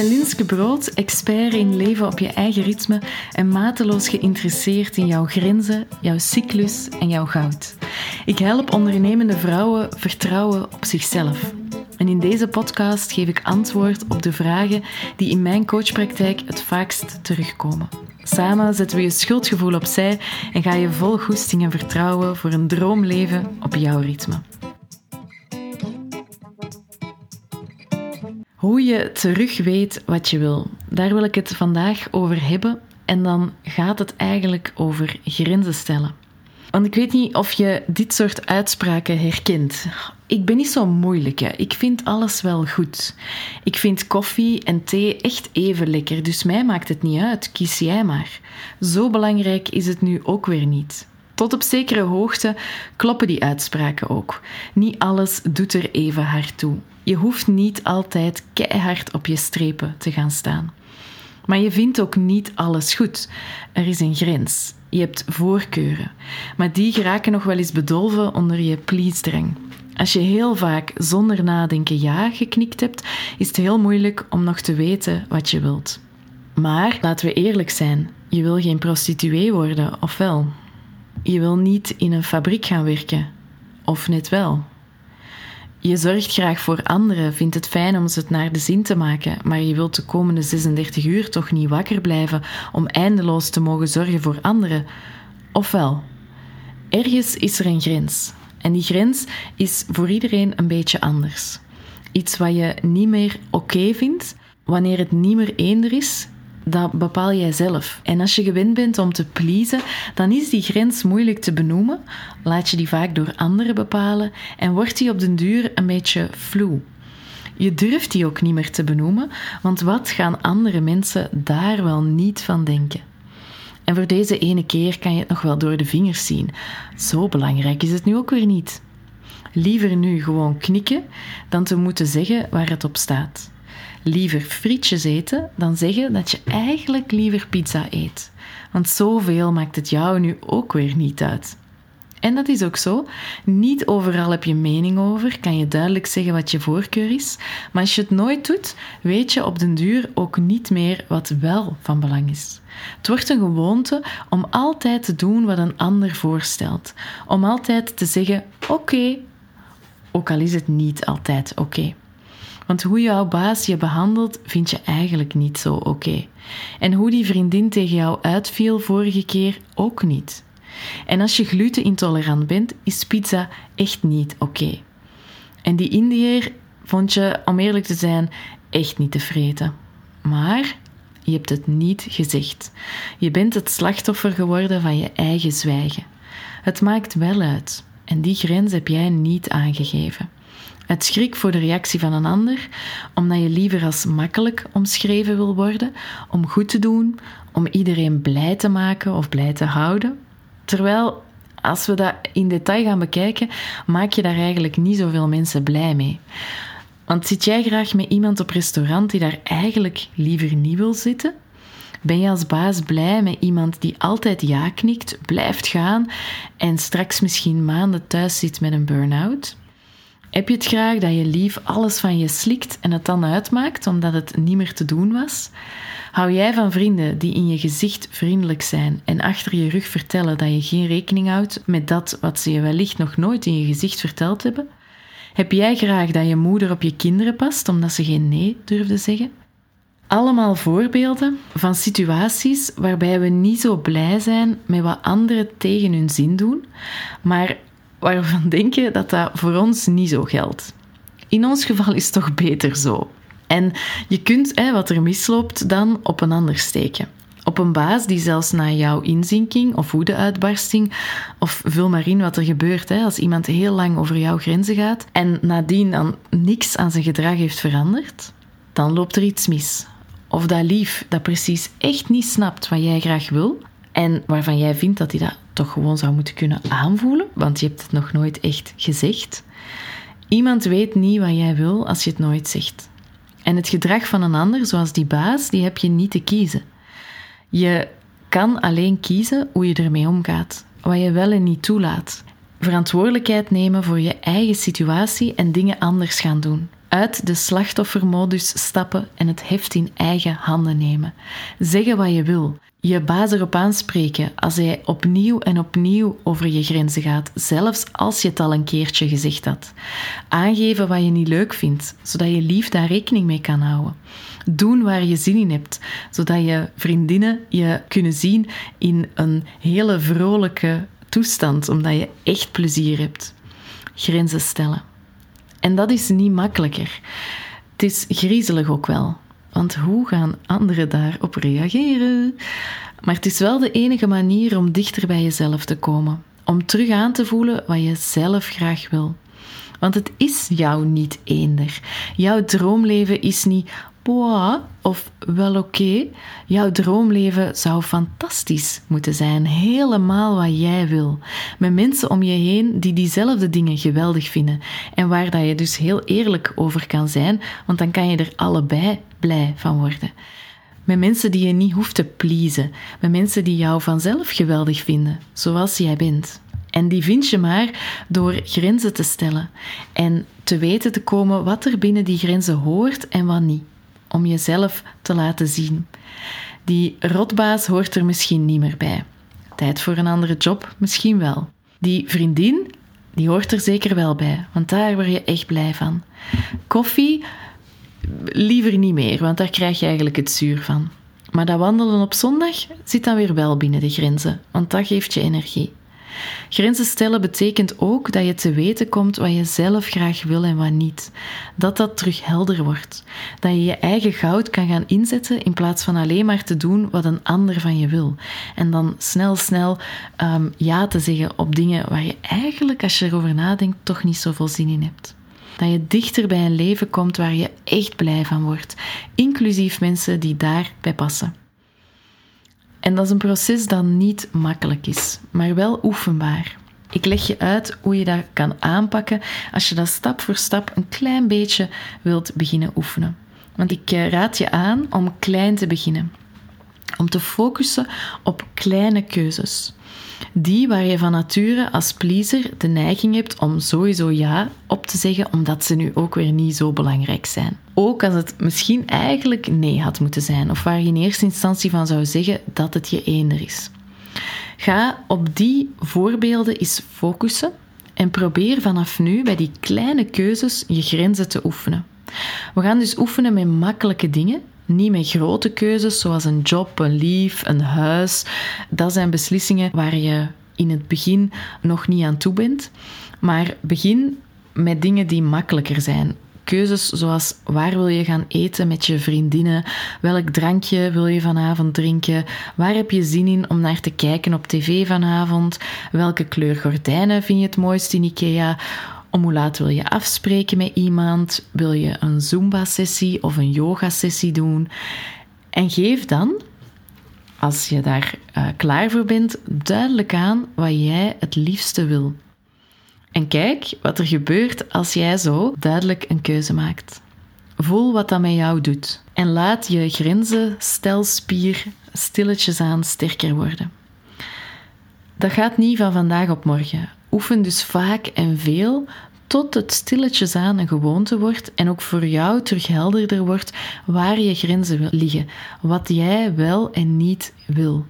Ben Linske Brood, expert in leven op je eigen ritme en mateloos geïnteresseerd in jouw grenzen, jouw cyclus en jouw goud. Ik help ondernemende vrouwen vertrouwen op zichzelf. En in deze podcast geef ik antwoord op de vragen die in mijn coachpraktijk het vaakst terugkomen. Samen zetten we je schuldgevoel opzij en ga je vol goesting en vertrouwen voor een droomleven op jouw ritme. Hoe je terug weet wat je wil. Daar wil ik het vandaag over hebben. En dan gaat het eigenlijk over grenzen stellen. Want ik weet niet of je dit soort uitspraken herkent. Ik ben niet zo moeilijk. Ik vind alles wel goed. Ik vind koffie en thee echt even lekker, dus mij maakt het niet uit. Kies jij maar. Zo belangrijk is het nu ook weer niet. Tot op zekere hoogte kloppen die uitspraken ook. Niet alles doet er even hard toe. Je hoeft niet altijd keihard op je strepen te gaan staan. Maar je vindt ook niet alles goed. Er is een grens. Je hebt voorkeuren. Maar die geraken nog wel eens bedolven onder je please-drang. Als je heel vaak zonder nadenken ja geknikt hebt, is het heel moeilijk om nog te weten wat je wilt. Maar laten we eerlijk zijn: je wil geen prostituee worden, of wel? Je wil niet in een fabriek gaan werken, of net wel? Je zorgt graag voor anderen, vindt het fijn om ze het naar de zin te maken, maar je wilt de komende 36 uur toch niet wakker blijven om eindeloos te mogen zorgen voor anderen. Ofwel, ergens is er een grens. En die grens is voor iedereen een beetje anders. Iets wat je niet meer oké vindt, wanneer het niet meer eender is, dat bepaal jij zelf. En als je gewend bent om te pleasen, dan is die grens moeilijk te benoemen, laat je die vaak door anderen bepalen en wordt die op den duur een beetje vloe. Je durft die ook niet meer te benoemen, want wat gaan andere mensen daar wel niet van denken? En voor deze ene keer kan je het nog wel door de vingers zien. Zo belangrijk is het nu ook weer niet. Liever nu gewoon knikken dan te moeten zeggen waar het op staat liever frietjes eten dan zeggen dat je eigenlijk liever pizza eet. Want zoveel maakt het jou nu ook weer niet uit. En dat is ook zo. Niet overal heb je mening over, kan je duidelijk zeggen wat je voorkeur is. Maar als je het nooit doet, weet je op den duur ook niet meer wat wel van belang is. Het wordt een gewoonte om altijd te doen wat een ander voorstelt. Om altijd te zeggen: oké, ook al is het niet altijd oké. Want hoe jouw baas je behandelt, vind je eigenlijk niet zo oké. En hoe die vriendin tegen jou uitviel vorige keer, ook niet. En als je glutenintolerant bent, is pizza echt niet oké. En die Indiër vond je, om eerlijk te zijn, echt niet tevreden. Maar je hebt het niet gezegd. Je bent het slachtoffer geworden van je eigen zwijgen. Het maakt wel uit. En die grens heb jij niet aangegeven. Het schrik voor de reactie van een ander, omdat je liever als makkelijk omschreven wil worden, om goed te doen, om iedereen blij te maken of blij te houden. Terwijl, als we dat in detail gaan bekijken, maak je daar eigenlijk niet zoveel mensen blij mee. Want zit jij graag met iemand op restaurant die daar eigenlijk liever niet wil zitten? Ben je als baas blij met iemand die altijd ja knikt, blijft gaan en straks misschien maanden thuis zit met een burn-out? Heb je het graag dat je lief alles van je slikt en het dan uitmaakt omdat het niet meer te doen was? Hou jij van vrienden die in je gezicht vriendelijk zijn en achter je rug vertellen dat je geen rekening houdt met dat wat ze je wellicht nog nooit in je gezicht verteld hebben? Heb jij graag dat je moeder op je kinderen past omdat ze geen nee durfde zeggen? Allemaal voorbeelden van situaties waarbij we niet zo blij zijn met wat anderen tegen hun zin doen, maar waarvan denken dat dat voor ons niet zo geldt. In ons geval is het toch beter zo. En je kunt hè, wat er misloopt dan op een ander steken. Op een baas die zelfs na jouw inzinking of woedeuitbarsting, of vul maar in wat er gebeurt hè, als iemand heel lang over jouw grenzen gaat en nadien dan niks aan zijn gedrag heeft veranderd, dan loopt er iets mis. Of dat lief dat precies echt niet snapt wat jij graag wil en waarvan jij vindt dat hij dat toch gewoon zou moeten kunnen aanvoelen, want je hebt het nog nooit echt gezegd. Iemand weet niet wat jij wil als je het nooit zegt. En het gedrag van een ander, zoals die baas, die heb je niet te kiezen. Je kan alleen kiezen hoe je ermee omgaat, wat je wel en niet toelaat. Verantwoordelijkheid nemen voor je eigen situatie en dingen anders gaan doen. Uit de slachtoffermodus stappen en het heft in eigen handen nemen. Zeggen wat je wil. Je baas erop aanspreken als hij opnieuw en opnieuw over je grenzen gaat, zelfs als je het al een keertje gezegd had. Aangeven wat je niet leuk vindt, zodat je lief daar rekening mee kan houden. Doen waar je zin in hebt, zodat je vriendinnen je kunnen zien in een hele vrolijke toestand, omdat je echt plezier hebt. Grenzen stellen. En dat is niet makkelijker. Het is griezelig ook wel. Want hoe gaan anderen daarop reageren? Maar het is wel de enige manier om dichter bij jezelf te komen. Om terug aan te voelen wat je zelf graag wil. Want het is jou niet eender. Jouw droomleven is niet boah of wel oké. Jouw droomleven zou fantastisch moeten zijn. Helemaal wat jij wil. Met mensen om je heen die diezelfde dingen geweldig vinden. En waar dat je dus heel eerlijk over kan zijn, want dan kan je er allebei blij van worden. Met mensen die je niet hoeft te pleasen. Met mensen die jou vanzelf geweldig vinden, zoals jij bent. En die vind je maar door grenzen te stellen en te weten te komen wat er binnen die grenzen hoort en wat niet om jezelf te laten zien. Die rotbaas hoort er misschien niet meer bij. Tijd voor een andere job misschien wel. Die vriendin, die hoort er zeker wel bij, want daar word je echt blij van. Koffie, liever niet meer, want daar krijg je eigenlijk het zuur van. Maar dat wandelen op zondag zit dan weer wel binnen de grenzen, want dat geeft je energie. Grenzen stellen betekent ook dat je te weten komt wat je zelf graag wil en wat niet. Dat dat terug helder wordt. Dat je je eigen goud kan gaan inzetten in plaats van alleen maar te doen wat een ander van je wil. En dan snel, snel ehm, ja te zeggen op dingen waar je eigenlijk, als je erover nadenkt, toch niet zoveel zin in hebt. Dat je dichter bij een leven komt waar je echt blij van wordt, inclusief mensen die daarbij passen. En dat is een proces dat niet makkelijk is, maar wel oefenbaar. Ik leg je uit hoe je dat kan aanpakken als je dat stap voor stap een klein beetje wilt beginnen oefenen. Want ik eh, raad je aan om klein te beginnen. Om te focussen op kleine keuzes. Die waar je van nature als pleaser de neiging hebt om sowieso ja op te zeggen, omdat ze nu ook weer niet zo belangrijk zijn. Ook als het misschien eigenlijk nee had moeten zijn, of waar je in eerste instantie van zou zeggen dat het je eender is. Ga op die voorbeelden eens focussen en probeer vanaf nu bij die kleine keuzes je grenzen te oefenen. We gaan dus oefenen met makkelijke dingen niet met grote keuzes zoals een job, een lief, een huis. Dat zijn beslissingen waar je in het begin nog niet aan toe bent. Maar begin met dingen die makkelijker zijn. Keuzes zoals waar wil je gaan eten met je vriendinnen? Welk drankje wil je vanavond drinken? Waar heb je zin in om naar te kijken op tv vanavond? Welke kleur gordijnen vind je het mooist in IKEA? Om hoe laat wil je afspreken met iemand? Wil je een Zumba-sessie of een yoga-sessie doen? En geef dan, als je daar uh, klaar voor bent, duidelijk aan wat jij het liefste wil. En kijk wat er gebeurt als jij zo duidelijk een keuze maakt. Voel wat dat met jou doet en laat je grenzen, stelspier stilletjes aan sterker worden. Dat gaat niet van vandaag op morgen. Oefen dus vaak en veel tot het stilletjes aan een gewoonte wordt en ook voor jou terug helderder wordt waar je grenzen liggen, wat jij wel en niet wil.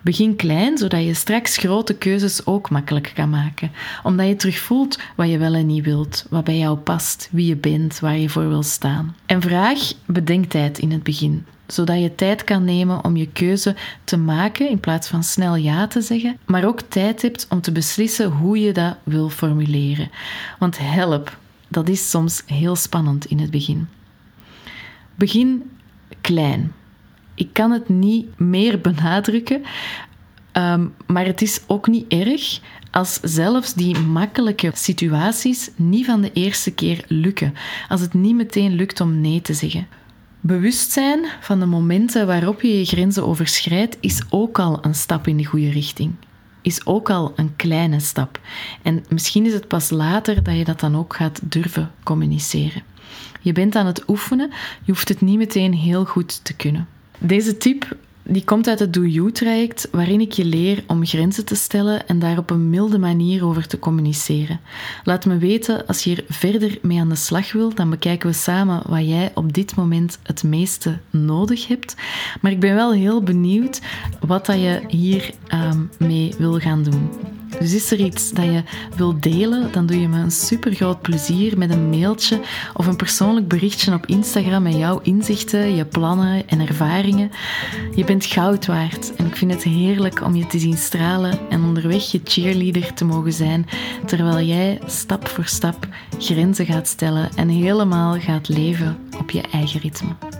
Begin klein, zodat je straks grote keuzes ook makkelijk kan maken. Omdat je terug voelt wat je wel en niet wilt, wat bij jou past, wie je bent, waar je voor wil staan. En vraag bedenktijd in het begin zodat je tijd kan nemen om je keuze te maken in plaats van snel ja te zeggen, maar ook tijd hebt om te beslissen hoe je dat wil formuleren. Want help, dat is soms heel spannend in het begin. Begin klein. Ik kan het niet meer benadrukken, ehm, maar het is ook niet erg als zelfs die makkelijke situaties niet van de eerste keer lukken. Als het niet meteen lukt om nee te zeggen. Bewustzijn van de momenten waarop je je grenzen overschrijdt, is ook al een stap in de goede richting. Is ook al een kleine stap. En misschien is het pas later dat je dat dan ook gaat durven communiceren. Je bent aan het oefenen, je hoeft het niet meteen heel goed te kunnen. Deze tip die komt uit het Do You traject, waarin ik je leer om grenzen te stellen en daar op een milde manier over te communiceren. Laat me weten als je hier verder mee aan de slag wil, dan bekijken we samen wat jij op dit moment het meeste nodig hebt. Maar ik ben wel heel benieuwd wat dat je hier um, mee wil gaan doen. Dus is er iets dat je wilt delen, dan doe je me een super groot plezier met een mailtje of een persoonlijk berichtje op Instagram met jouw inzichten, je plannen en ervaringen. Je bent goud waard en ik vind het heerlijk om je te zien stralen en onderweg je cheerleader te mogen zijn, terwijl jij stap voor stap grenzen gaat stellen en helemaal gaat leven op je eigen ritme.